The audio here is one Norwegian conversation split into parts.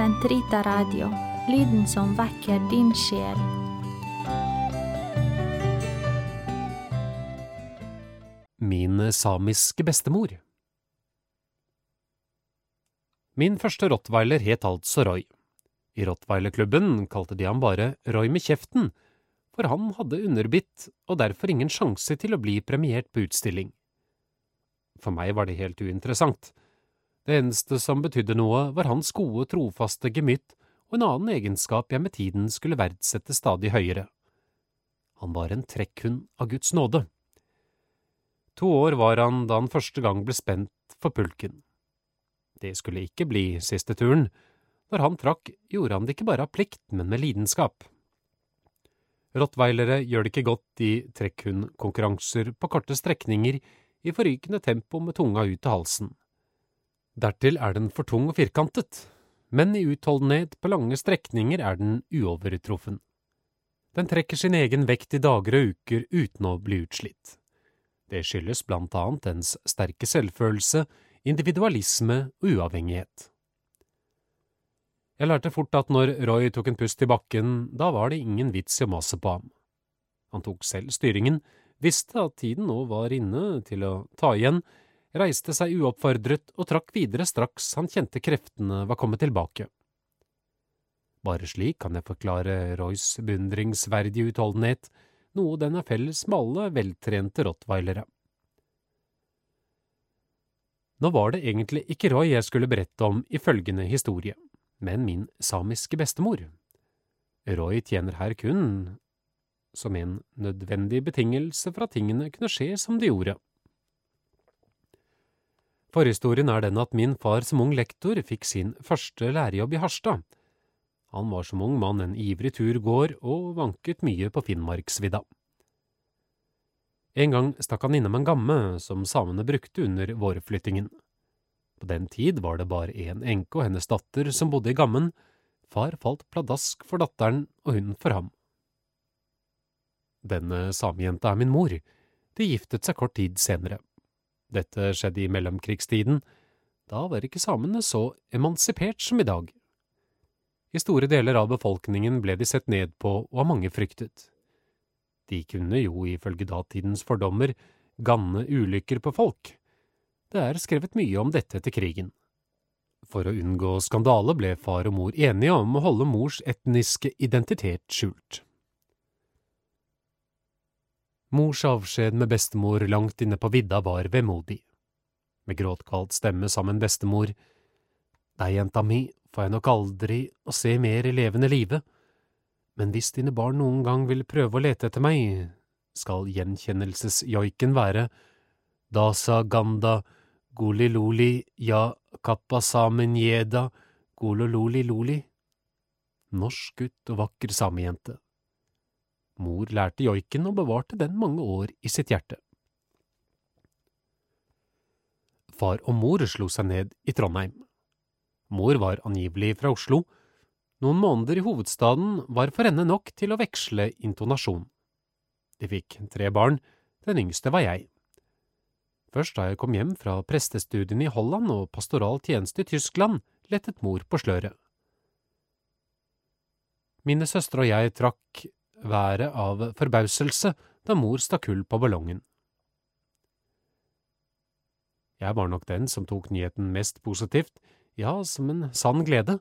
Sentrita Radio, lyden som vekker din sjel. Min samiske bestemor Min første rottweiler het altså Roy. I rottweilerklubben kalte de ham bare Roy med kjeften, for han hadde underbitt og derfor ingen sjanse til å bli premiert på utstilling. For meg var det helt uinteressant. Det eneste som betydde noe, var hans gode, trofaste gemytt og en annen egenskap jeg med tiden skulle verdsette stadig høyere. Han var en trekkhund av Guds nåde. To år var han da han første gang ble spent for pulken. Det skulle ikke bli siste turen. Når han trakk, gjorde han det ikke bare av plikt, men med lidenskap. Rottweilere gjør det ikke godt i trekkhundkonkurranser på korte strekninger i forrykende tempo med tunga ut til halsen. Dertil er den for tung og firkantet, men i utholdenhet på lange strekninger er den uovertruffen. Den trekker sin egen vekt i dager og uker uten å bli utslitt. Det skyldes blant annet dens sterke selvfølelse, individualisme og uavhengighet. Jeg lærte fort at når Roy tok en pust i bakken, da var det ingen vits i å mase på ham. Han tok selv styringen, visste at tiden nå var inne til å ta igjen, reiste seg uoppfordret og trakk videre straks han kjente kreftene var kommet tilbake. Bare slik kan jeg forklare Roys beundringsverdige utholdenhet, noe den er felles med alle veltrente rottweilere. Nå var det egentlig ikke Roy jeg skulle berette om i følgende historie, men min samiske bestemor. Roy tjener her kun som en nødvendig betingelse for at tingene kunne skje som de gjorde. Forhistorien er den at min far som ung lektor fikk sin første lærerjobb i Harstad. Han var som ung mann en ivrig turgåer og vanket mye på Finnmarksvidda. En gang stakk han innom en gamme som samene brukte under vårflyttingen. På den tid var det bare én enke og hennes datter som bodde i gammen, far falt pladask for datteren og hun for ham. Denne samejenta er min mor, de giftet seg kort tid senere. Dette skjedde i mellomkrigstiden, da var ikke samene så emansipert som i dag. I store deler av befolkningen ble de sett ned på og av mange fryktet. De kunne jo, ifølge datidens fordommer, ganne ulykker på folk. Det er skrevet mye om dette etter krigen. For å unngå skandale ble far og mor enige om å holde mors etniske identitet skjult. Mors avskjed med bestemor langt inne på vidda var vemodig. Med gråtkalt stemme sa min bestemor, Deg, jenta mi, får jeg nok aldri å se mer i levende live men hvis dine barn noen gang vil prøve å lete etter meg, skal gjenkjennelsesjoiken være Dasa Ganda Goliloli ja Kappasamen-jeda Golololi-loli. Norsk gutt og vakker samejente. Mor lærte joiken og bevarte den mange år i sitt hjerte. Far og mor slo seg ned i Trondheim. Mor var angivelig fra Oslo, noen måneder i hovedstaden var for henne nok til å veksle intonasjon. De fikk tre barn, den yngste var jeg. Først da jeg kom hjem fra prestestudiene i Holland og pastoral tjeneste i Tyskland, lettet mor på sløret. Mine søstre og jeg trakk været av forbauselse da mor stakk hull på ballongen. Jeg var nok den som tok nyheten mest positivt, ja, som en sann glede.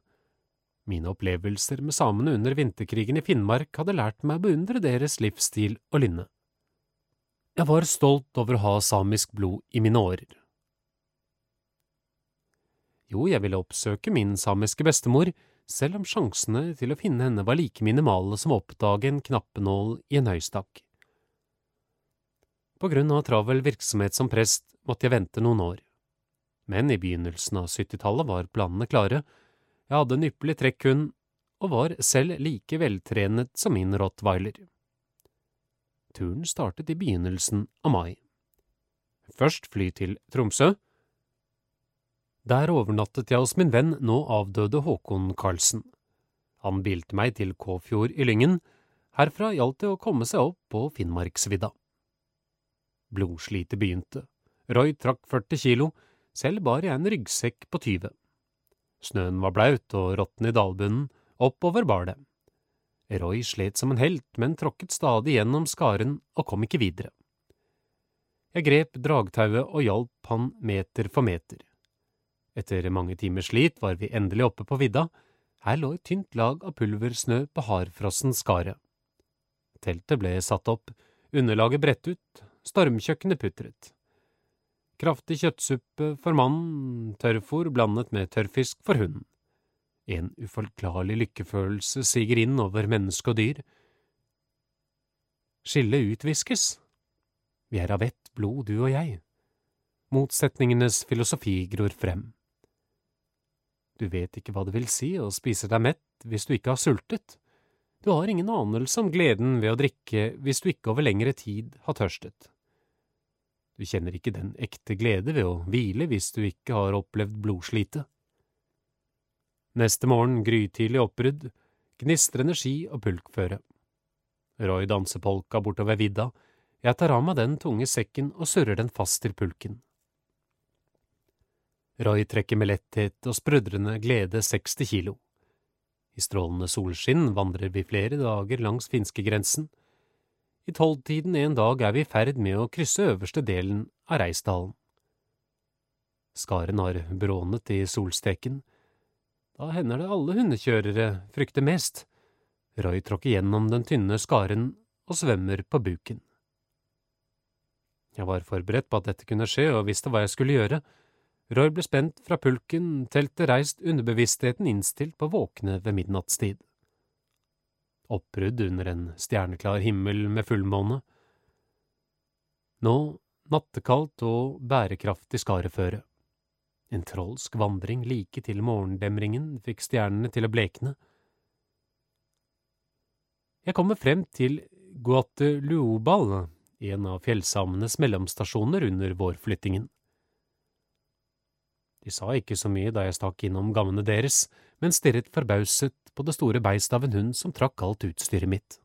Mine opplevelser med samene under vinterkrigen i Finnmark hadde lært meg å beundre deres livsstil og lynne. Jeg var stolt over å ha samisk blod i mine årer. Jo, jeg ville oppsøke min samiske bestemor, selv om sjansene til å finne henne var like minimale som å oppdage en knappenål i en høystakk. På grunn av travel virksomhet som prest måtte jeg vente noen år, men i begynnelsen av syttitallet var planene klare, jeg hadde en ypperlig trekkhund og var selv like veltrenet som min rottweiler. Turen startet i begynnelsen av mai. Først fly til Tromsø. Der overnattet jeg hos min venn nå avdøde Håkon Karlsen. Han bilte meg til Kåfjord i Lyngen. Herfra gjaldt det å komme seg opp på Finnmarksvidda. Blodslitet begynte. Roy trakk 40 kilo, selv bar jeg en ryggsekk på 20. Snøen var blaut og råtten i dalbunnen, oppover bar det. Roy slet som en helt, men tråkket stadig gjennom skaren og kom ikke videre. Jeg grep dragtauet og hjalp han meter for meter. Etter mange timers slit var vi endelig oppe på vidda, her lå et tynt lag av pulversnø på hardfrossen skare. Teltet ble satt opp, underlaget bredt ut, stormkjøkkenet putret. Kraftig kjøttsuppe for mannen, tørrfôr blandet med tørrfisk for hunden. En uforklarlig lykkefølelse siger inn over menneske og dyr. Skillet utviskes. Vi er av ett blod, du og jeg. Motsetningenes filosofi gror frem. Du vet ikke hva det vil si å spise deg mett hvis du ikke har sultet. Du har ingen anelse om gleden ved å drikke hvis du ikke over lengre tid har tørstet. Du kjenner ikke den ekte glede ved å hvile hvis du ikke har opplevd blodslitet. Neste morgen grytidlig oppbrudd, gnistrende ski og pulkføre. Roy danser polka bortover vidda, jeg tar av meg den tunge sekken og surrer den fast til pulken. Roy trekker med letthet og sprudrende glede 60 kilo. I strålende solskinn vandrer vi flere dager langs finskegrensen. I tolvtiden en dag er vi i ferd med å krysse øverste delen av Reisdalen. Skaren har brånet i solsteken, da hender det alle hundekjørere frykter mest. Roy tråkker gjennom den tynne skaren og svømmer på buken. Jeg var forberedt på at dette kunne skje og visste hva jeg skulle gjøre. Roy ble spent fra pulken, teltet reist, underbevisstheten innstilt på våkne ved midnattstid. Oppbrudd under en stjerneklar himmel med fullmåne. Nå nattekaldt og bærekraftig skareføre. En trolsk vandring like til morgendemringen fikk stjernene til å blekne. Jeg kommer frem til Guateluobal, en av fjellsamenes mellomstasjoner under vårflyttingen. De sa ikke så mye da jeg stakk innom gammene deres, men stirret forbauset på det store beistet av en hund som trakk alt utstyret mitt.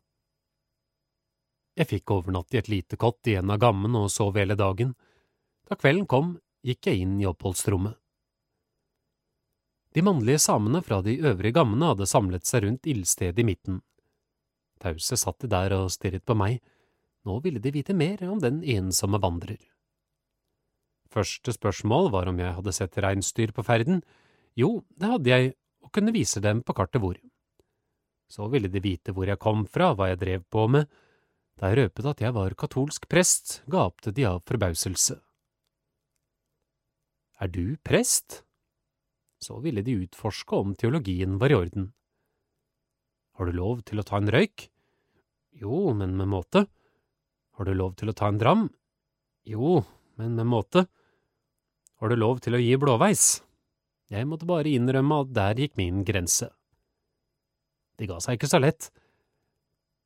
Jeg fikk overnatte i et lite kott i en av gammene og sov hele dagen. Da kvelden kom, gikk jeg inn i oppholdsrommet. De mannlige samene fra de øvrige gammene hadde samlet seg rundt ildstedet i midten. Tause satt de der og stirret på meg, nå ville de vite mer om den ensomme vandrer. Første spørsmål var om jeg hadde sett reinsdyr på ferden. Jo, det hadde jeg, og kunne vise dem på kartet hvor. Så ville de vite hvor jeg kom fra, hva jeg drev på med. Da jeg røpet at jeg var katolsk prest, gapte de av forbauselse. Er du prest? Så ville de utforske om teologien var i orden. Har du lov til å ta en røyk? Jo, men med måte. Har du lov til å ta en dram? Jo, men med måte. Har du lov til å gi blåveis? Jeg måtte bare innrømme at der gikk min grense. De ga seg ikke så lett.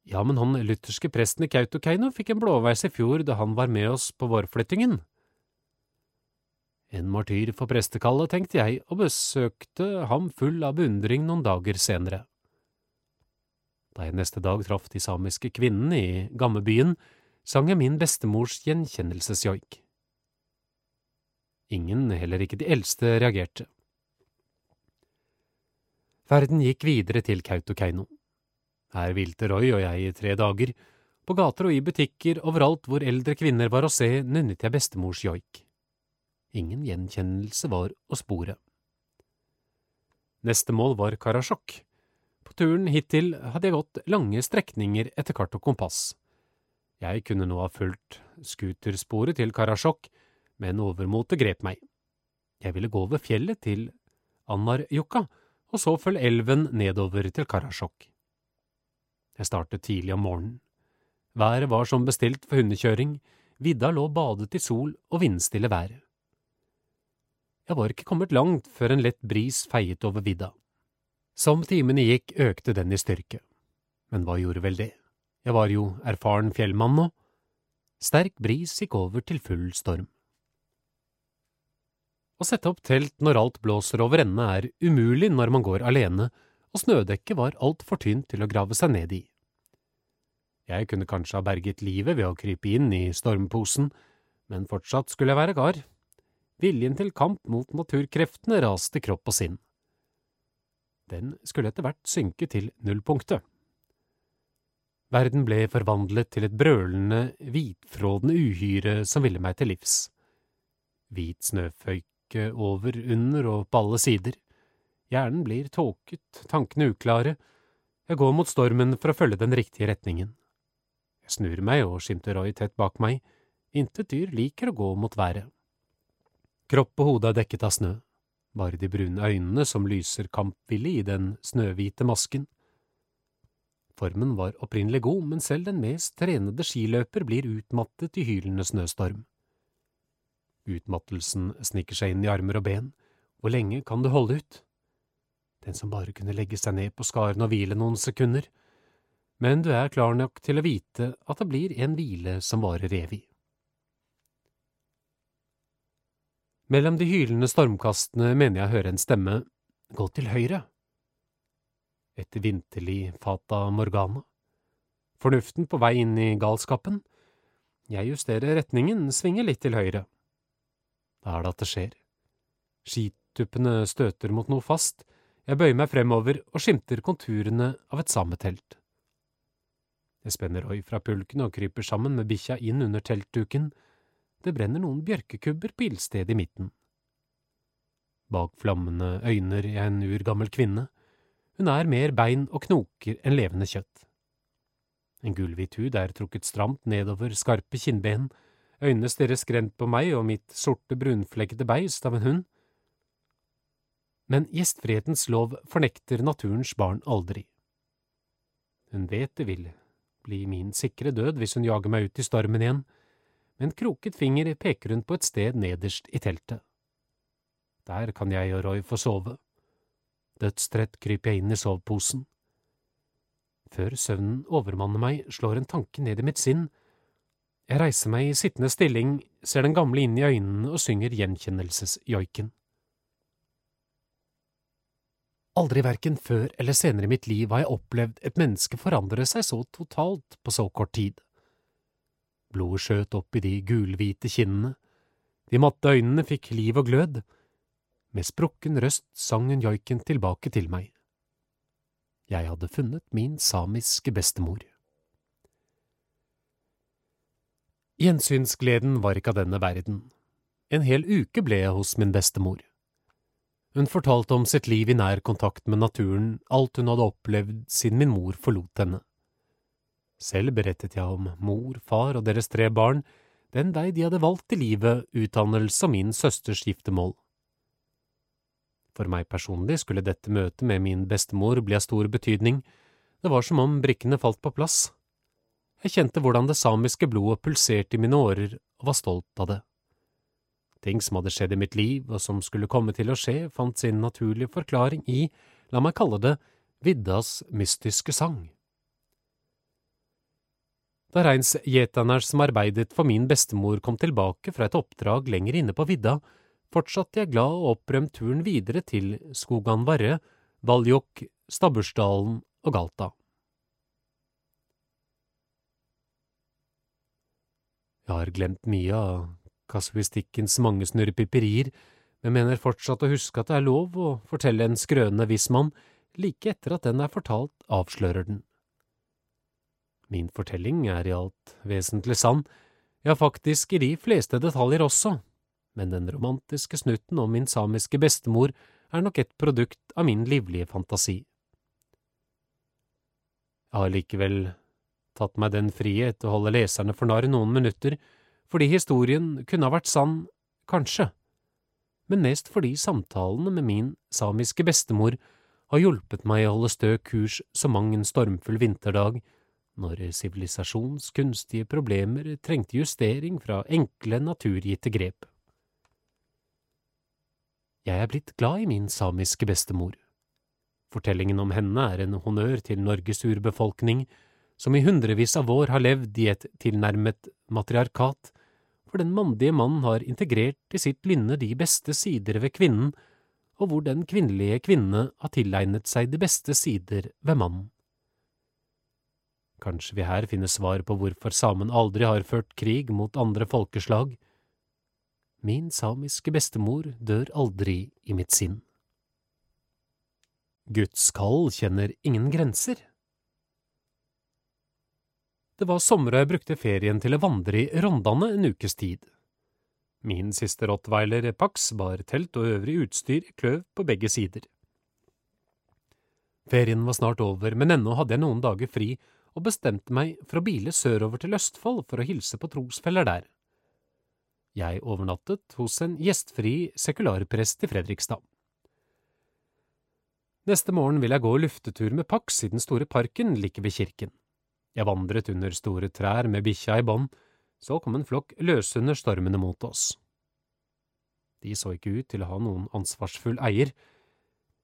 Ja, men han lutherske presten i Kautokeino fikk en blåveis i fjor da han var med oss på vårflyttingen. En martyr for prestekallet, tenkte jeg, og besøkte ham full av beundring noen dager senere. Da jeg neste dag traff de samiske kvinnene i Gammebyen, sang jeg min bestemors gjenkjennelsesjoik. Ingen, heller ikke de eldste, reagerte. Ferden gikk videre til Kautokeino. Her hvilte Roy og jeg i tre dager. På gater og i butikker, overalt hvor eldre kvinner var å se, nynnet jeg bestemors joik. Ingen gjenkjennelse var å spore. Neste mål var Karasjok. På turen hittil hadde jeg gått lange strekninger etter kart og kompass. Jeg kunne nå ha fulgt skutersporet til Karasjok, men overmotet grep meg. Jeg ville gå over fjellet til Anarjokka, og så følge elven nedover til Karasjok. Jeg startet tidlig om morgenen. Været var som bestilt for hundekjøring, vidda lå badet i sol og vindstille vær. Jeg var ikke kommet langt før en lett bris feiet over vidda. Som timene gikk, økte den i styrke. Men hva gjorde vel det? Jeg var jo erfaren fjellmann nå. Sterk bris gikk over til full storm. Å sette opp telt når alt blåser over ende er umulig når man går alene, og snødekket var altfor tynt til å grave seg ned i. Jeg kunne kanskje ha berget livet ved å krype inn i stormposen, men fortsatt skulle jeg være gard. Viljen til kamp mot naturkreftene raste kropp og sinn. Den skulle etter hvert synke til nullpunktet. Verden ble forvandlet til et brølende, hvitfrådende uhyre som ville meg til livs. Hvit snøføyke over, under og på alle sider. Hjernen blir tåket, tankene uklare. Jeg går mot stormen for å følge den riktige retningen. Jeg snur meg og skimter Roy tett bak meg. Intet dyr liker å gå mot været. Kropp og hode er dekket av snø, bare de brune øynene som lyser kampvillig i den snøhvite masken. Formen var opprinnelig god, men selv den mest trenede skiløper blir utmattet i hylende snøstorm. Utmattelsen sniker seg inn i armer og ben. Hvor lenge kan du holde ut? Den som bare kunne legge seg ned på skaren og hvile noen sekunder. Men du er klar nok til å vite at det blir en hvile som varer evig. Mellom de hylende stormkastene mener jeg å høre en stemme, gå til høyre et vinterlig fata morgana. Fornuften på vei inn i galskapen. Jeg justerer retningen, svinger litt til høyre. Er det at det skjer. Skituppene støter mot noe fast, jeg bøyer meg fremover og skimter konturene av et sametelt. Jeg spenner Oi fra pulken og kryper sammen med bikkja inn under teltduken. Det brenner noen bjørkekubber på ildstedet i midten. Bak flammene øyner jeg en urgammel kvinne. Hun er mer bein og knoker enn levende kjøtt. En gullhvit hud er trukket stramt nedover skarpe kinnben, øynene stirrer skrent på meg og mitt sorte, brunflekkede beist av en hund. Men gjestfrihetens lov fornekter naturens barn aldri. Hun vet det vil bli min sikre død hvis hun jager meg ut i stormen igjen, med en kroket finger peker hun på et sted nederst i teltet. Der kan jeg og Roy få sove. Dødstrett kryper jeg inn i soveposen. Før søvnen overmanner meg, slår en tanke ned i mitt sinn. Jeg reiser meg i sittende stilling, ser den gamle inn i øynene og synger gjenkjennelsesjoiken. Aldri verken før eller senere i mitt liv har jeg opplevd et menneske forandre seg så totalt på så kort tid. Blodet skjøt opp i de gulhvite kinnene, de matte øynene fikk liv og glød, med sprukken røst sang hun joiken tilbake til meg. Jeg hadde funnet min samiske bestemor. Gjensynsgleden var ikke av denne verden. En hel uke ble jeg hos min bestemor. Hun fortalte om sitt liv i nær kontakt med naturen, alt hun hadde opplevd siden min mor forlot henne. Selv berettet jeg om mor, far og deres tre barn, den vei de hadde valgt i livet, utdannelse og min søsters giftermål. For meg personlig skulle dette møtet med min bestemor bli av stor betydning, det var som om brikkene falt på plass. Jeg kjente hvordan det samiske blodet pulserte i mine årer og var stolt av det. Ting som hadde skjedd i mitt liv og som skulle komme til å skje, fant sin naturlige forklaring i, la meg kalle det, viddas mystiske sang. Da reinsgjeterne som arbeidet for min bestemor kom tilbake fra et oppdrag lenger inne på vidda, fortsatte jeg glad og opprømt turen videre til Skogan Varre, Valjok, Stabbursdalen og Galta. Jeg har glemt mye av kasuistikkens mange snurrepiperier, men mener fortsatt å huske at det er lov å fortelle en skrøne hvis man, like etter at den er fortalt, avslører den. Min fortelling er i alt vesentlig sann, ja, faktisk i de fleste detaljer også, men den romantiske snutten om min samiske bestemor er nok et produkt av min livlige fantasi. Jeg har likevel tatt meg den frihet å holde leserne for narr noen minutter, fordi historien kunne ha vært sann, kanskje, men mest fordi samtalene med min samiske bestemor har hjulpet meg å holde stø kurs så mang en stormfull vinterdag, når sivilisasjons kunstige problemer trengte justering fra enkle, naturgitte grep. Jeg er blitt glad i min samiske bestemor. Fortellingen om henne er en honnør til Norges urbefolkning, som i hundrevis av år har levd i et tilnærmet matriarkat, for den mandige mannen har integrert i sitt lynne de beste sider ved kvinnen, og hvor den kvinnelige kvinne har tilegnet seg de beste sider ved mannen. Kanskje vi her finner svar på hvorfor samen aldri har ført krig mot andre folkeslag, Min samiske bestemor dør aldri i mitt sinn. Guds kall kjenner ingen grenser. Det var sommer og jeg brukte ferien til å vandre i Rondane en ukes tid. Min siste rottweiler, Pax, bar telt og øvrig utstyr kløv på begge sider. Ferien var snart over, men ennå hadde jeg noen dager fri og bestemte meg for å bile sørover til Østfold for å hilse på trosfeller der. Jeg overnattet hos en gjestfri sekularprest i Fredrikstad. Neste morgen vil jeg gå luftetur med Pax i den store parken like ved kirken. Jeg vandret under store trær med bikkja i bånd, så kom en flokk løshunder stormende mot oss. De så ikke ut til å ha noen ansvarsfull eier.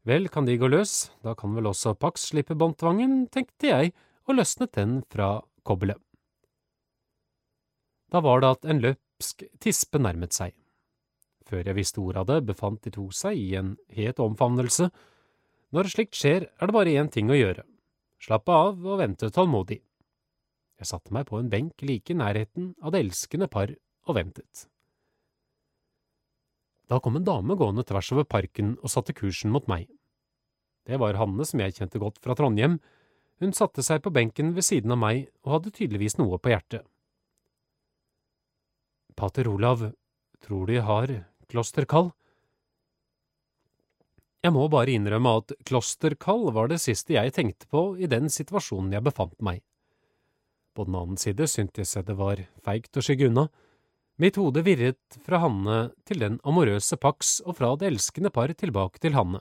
Vel, kan de gå løs, da kan vel også Pax slippe båndtvangen, tenkte jeg og løsnet den fra kobbelet. Da var det at en løpsk tispe nærmet seg. Før jeg visste ordet av det, befant de to seg i en het omfavnelse. Når slikt skjer, er det bare én ting å gjøre – slappe av og vente tålmodig. Jeg satte meg på en benk like i nærheten av det elskende par og ventet. Da kom en dame gående tvers over parken og satte kursen mot meg. Det var Hanne som jeg kjente godt fra Trondheim. Hun satte seg på benken ved siden av meg og hadde tydeligvis noe på hjertet. Pater Olav, tror jeg har klosterkall? Jeg må bare innrømme at klosterkall var det siste jeg tenkte på i den situasjonen jeg befant meg. På den annen side syntes jeg det var feigt å skygge unna. Mitt hode virret fra Hanne til den amorøse Pax og fra det elskende par tilbake til Hanne.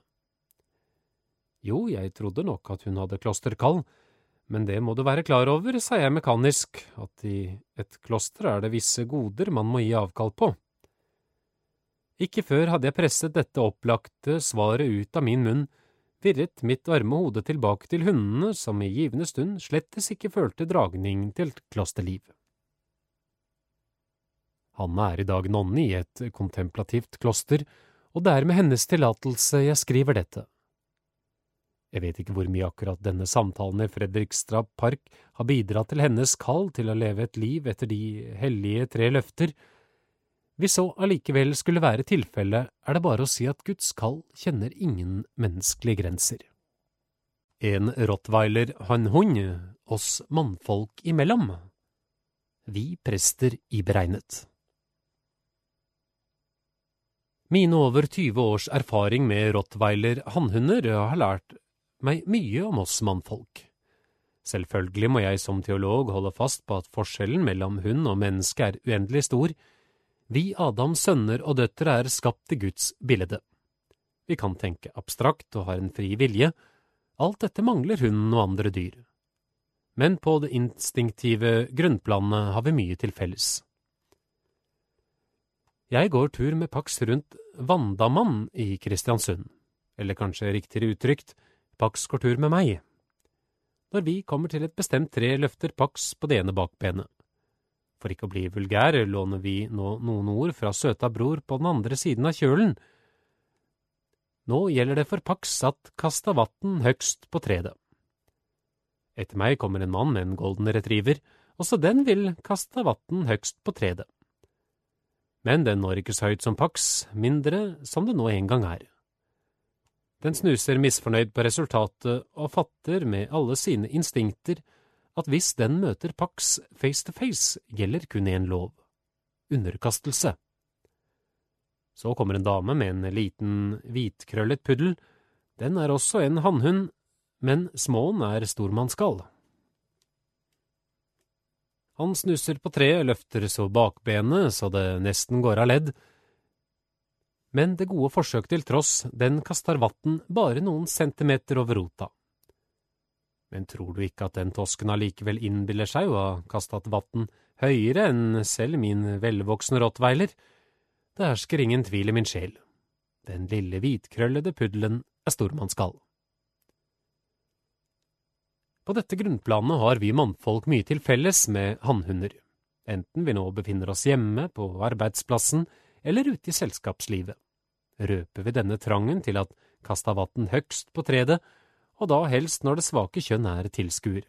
Jo, jeg trodde nok at hun hadde klosterkall, men det må du være klar over, sa jeg mekanisk, at i et kloster er det visse goder man må gi avkall på. Ikke før hadde jeg presset dette opplagte svaret ut av min munn, virret mitt varme hode tilbake til hundene som i givende stund slettes ikke følte dragning til klosterliv. Hanne er i dag nonne i et kontemplativt kloster, og det er med hennes tillatelse jeg skriver dette. Jeg vet ikke hvor mye akkurat denne samtalen i Fredrikstad park har bidratt til hennes kall til å leve et liv etter de hellige tre løfter, hvis så allikevel skulle være tilfellet, er det bare å si at Guds kall kjenner ingen menneskelige grenser. En rottweiler han, en hund, oss mannfolk imellom. Vi prester i beregnet. Mine over 20 års erfaring med rottweiler hannhunder har lært meg mye om oss mannfolk. Selvfølgelig må jeg som teolog holde fast på at forskjellen mellom hund og menneske er uendelig stor, vi Adams sønner og døtre er skapt i Guds bilde. Vi kan tenke abstrakt og har en fri vilje. Alt dette mangler hunden og andre dyr. Men på det instinktive grunnplanet har vi mye til felles. Jeg går tur med Pax rundt Vandamann i Kristiansund, eller kanskje riktigere uttrykt, Pax går tur med meg. Når vi kommer til et bestemt tre, løfter Pax på det ene bakbenet. For ikke å bli vulgær låner vi nå noen ord fra søta bror på den andre siden av kjølen. Nå gjelder det for Pax at kasta vatn høgst på tredet. Etter meg kommer en mann med en golden retriever, også den vil kaste vatn høgst på tredet. Men den når ikke så høyt som Pax, mindre som det nå en gang er. Den snuser misfornøyd på resultatet og fatter med alle sine instinkter at hvis den møter Pax face to face, gjelder kun én lov – underkastelse. Så kommer en dame med en liten, hvitkrøllet puddel. Den er også en hannhund, men småen er stormannsskall. Han snusser på treet, løfter så bakbenet så det nesten går av ledd. Men det gode forsøk til tross, den kaster vatten bare noen centimeter over rota. Men tror du ikke at den tosken allikevel innbiller seg å ha kastet vatten høyere enn selv min velvoksne rottweiler? Det hersker ingen tvil i min sjel. Den lille hvitkrøllede puddelen er stormannsskall. På dette grunnplanet har vi mannfolk mye til felles med hannhunder, enten vi nå befinner oss hjemme, på arbeidsplassen eller ute i selskapslivet. Røper vi denne trangen til at kasta vann høgst på tredet, og da helst når det svake kjønn er tilskuer.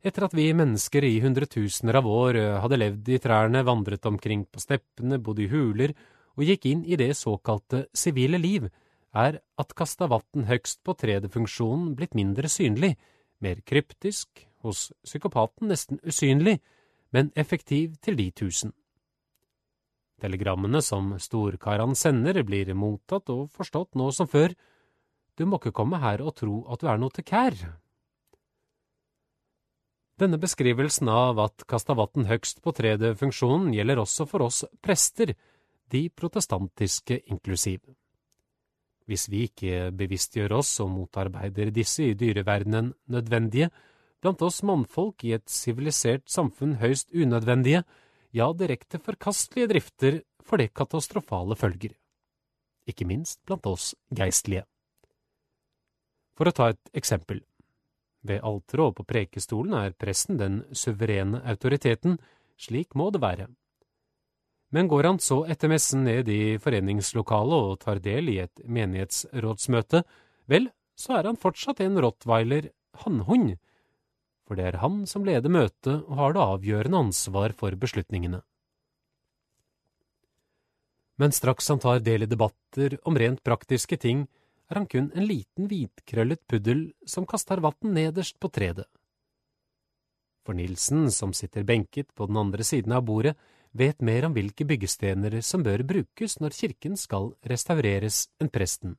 Etter at vi mennesker i hundretusener av år eh, hadde levd i trærne, vandret omkring på steppene, bodd i huler og gikk inn i det såkalte sivile liv, er at kasta vatn høgst på tredje-funksjonen blitt mindre synlig, mer kryptisk, hos psykopaten nesten usynlig, men effektiv til de tusen. Telegrammene som storkarene sender, blir mottatt og forstått nå som før. Du må ikke komme her og tro at du er noe til kær. Denne beskrivelsen av at kastavatn høgst på tredet-funksjonen gjelder også for oss prester, de protestantiske inklusiv. Hvis vi ikke bevisstgjør oss og motarbeider disse i dyreverdenen nødvendige, blant oss mannfolk i et sivilisert samfunn høyst unødvendige, ja, direkte forkastelige drifter for det katastrofale følger. Ikke minst blant oss geistlige. For å ta et eksempel. Ved alteret og på prekestolen er presten den suverene autoriteten, slik må det være. Men går han så etter messen ned i foreningslokalet og tar del i et menighetsrådsmøte, vel, så er han fortsatt en rottweiler hannhund, for det er han som leder møtet og har det avgjørende ansvar for beslutningene. Men straks han tar del i debatter om rent praktiske ting, er han kun en liten hvitkrøllet puddel som kaster vann nederst på tredet. For Nilsen, som sitter benket på den andre siden av bordet, vet mer om hvilke byggestener som bør brukes når kirken skal restaureres enn presten.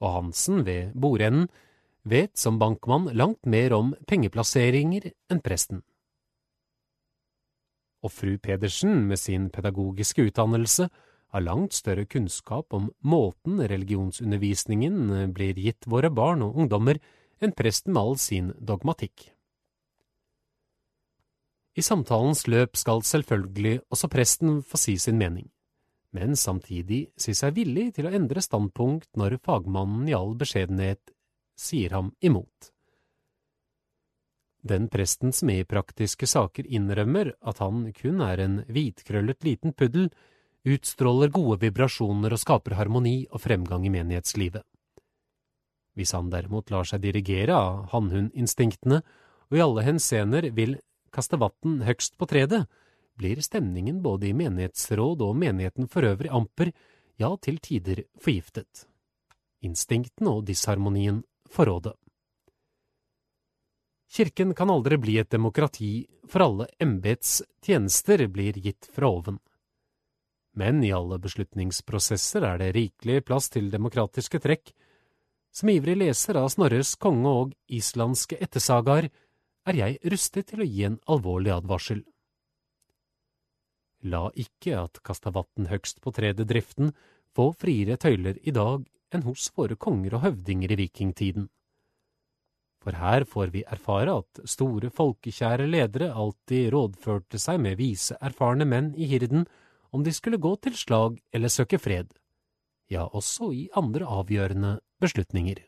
Og Hansen, ved bordenden, vet som bankmann langt mer om pengeplasseringer enn presten. Og fru Pedersen, med sin pedagogiske utdannelse, har langt større kunnskap om måten religionsundervisningen blir gitt våre barn og ungdommer enn presten med all sin dogmatikk. I samtalens løp skal selvfølgelig også presten få si sin mening, men samtidig si seg villig til å endre standpunkt når fagmannen i all beskjedenhet sier ham imot. Den presten som i praktiske saker innrømmer at han kun er en hvitkrøllet liten puddel, utstråler gode vibrasjoner og skaper harmoni og fremgang i menighetslivet. Hvis han derimot lar seg dirigere av hannhundinstinktene, og i alle henseender vil kaste vann høgst på tredet, blir stemningen både i menighetsråd og menigheten for øvrig amper, ja, til tider forgiftet. Instinktene og disharmonien forråde. Kirken kan aldri bli et demokrati, for alle embets tjenester blir gitt fra oven. Men i alle beslutningsprosesser er det rikelig plass til demokratiske trekk. Som ivrig leser av Snorres konge og islandske ettersagaer er jeg rustet til å gi en alvorlig advarsel. La ikke at kasta vatn høgst på tredje-driften få friere tøyler i dag enn hos våre konger og høvdinger i vikingtiden. For her får vi erfare at store folkekjære ledere alltid rådførte seg med vise, erfarne menn i hirden om de skulle gå til slag eller søke fred, ja, også i andre avgjørende beslutninger.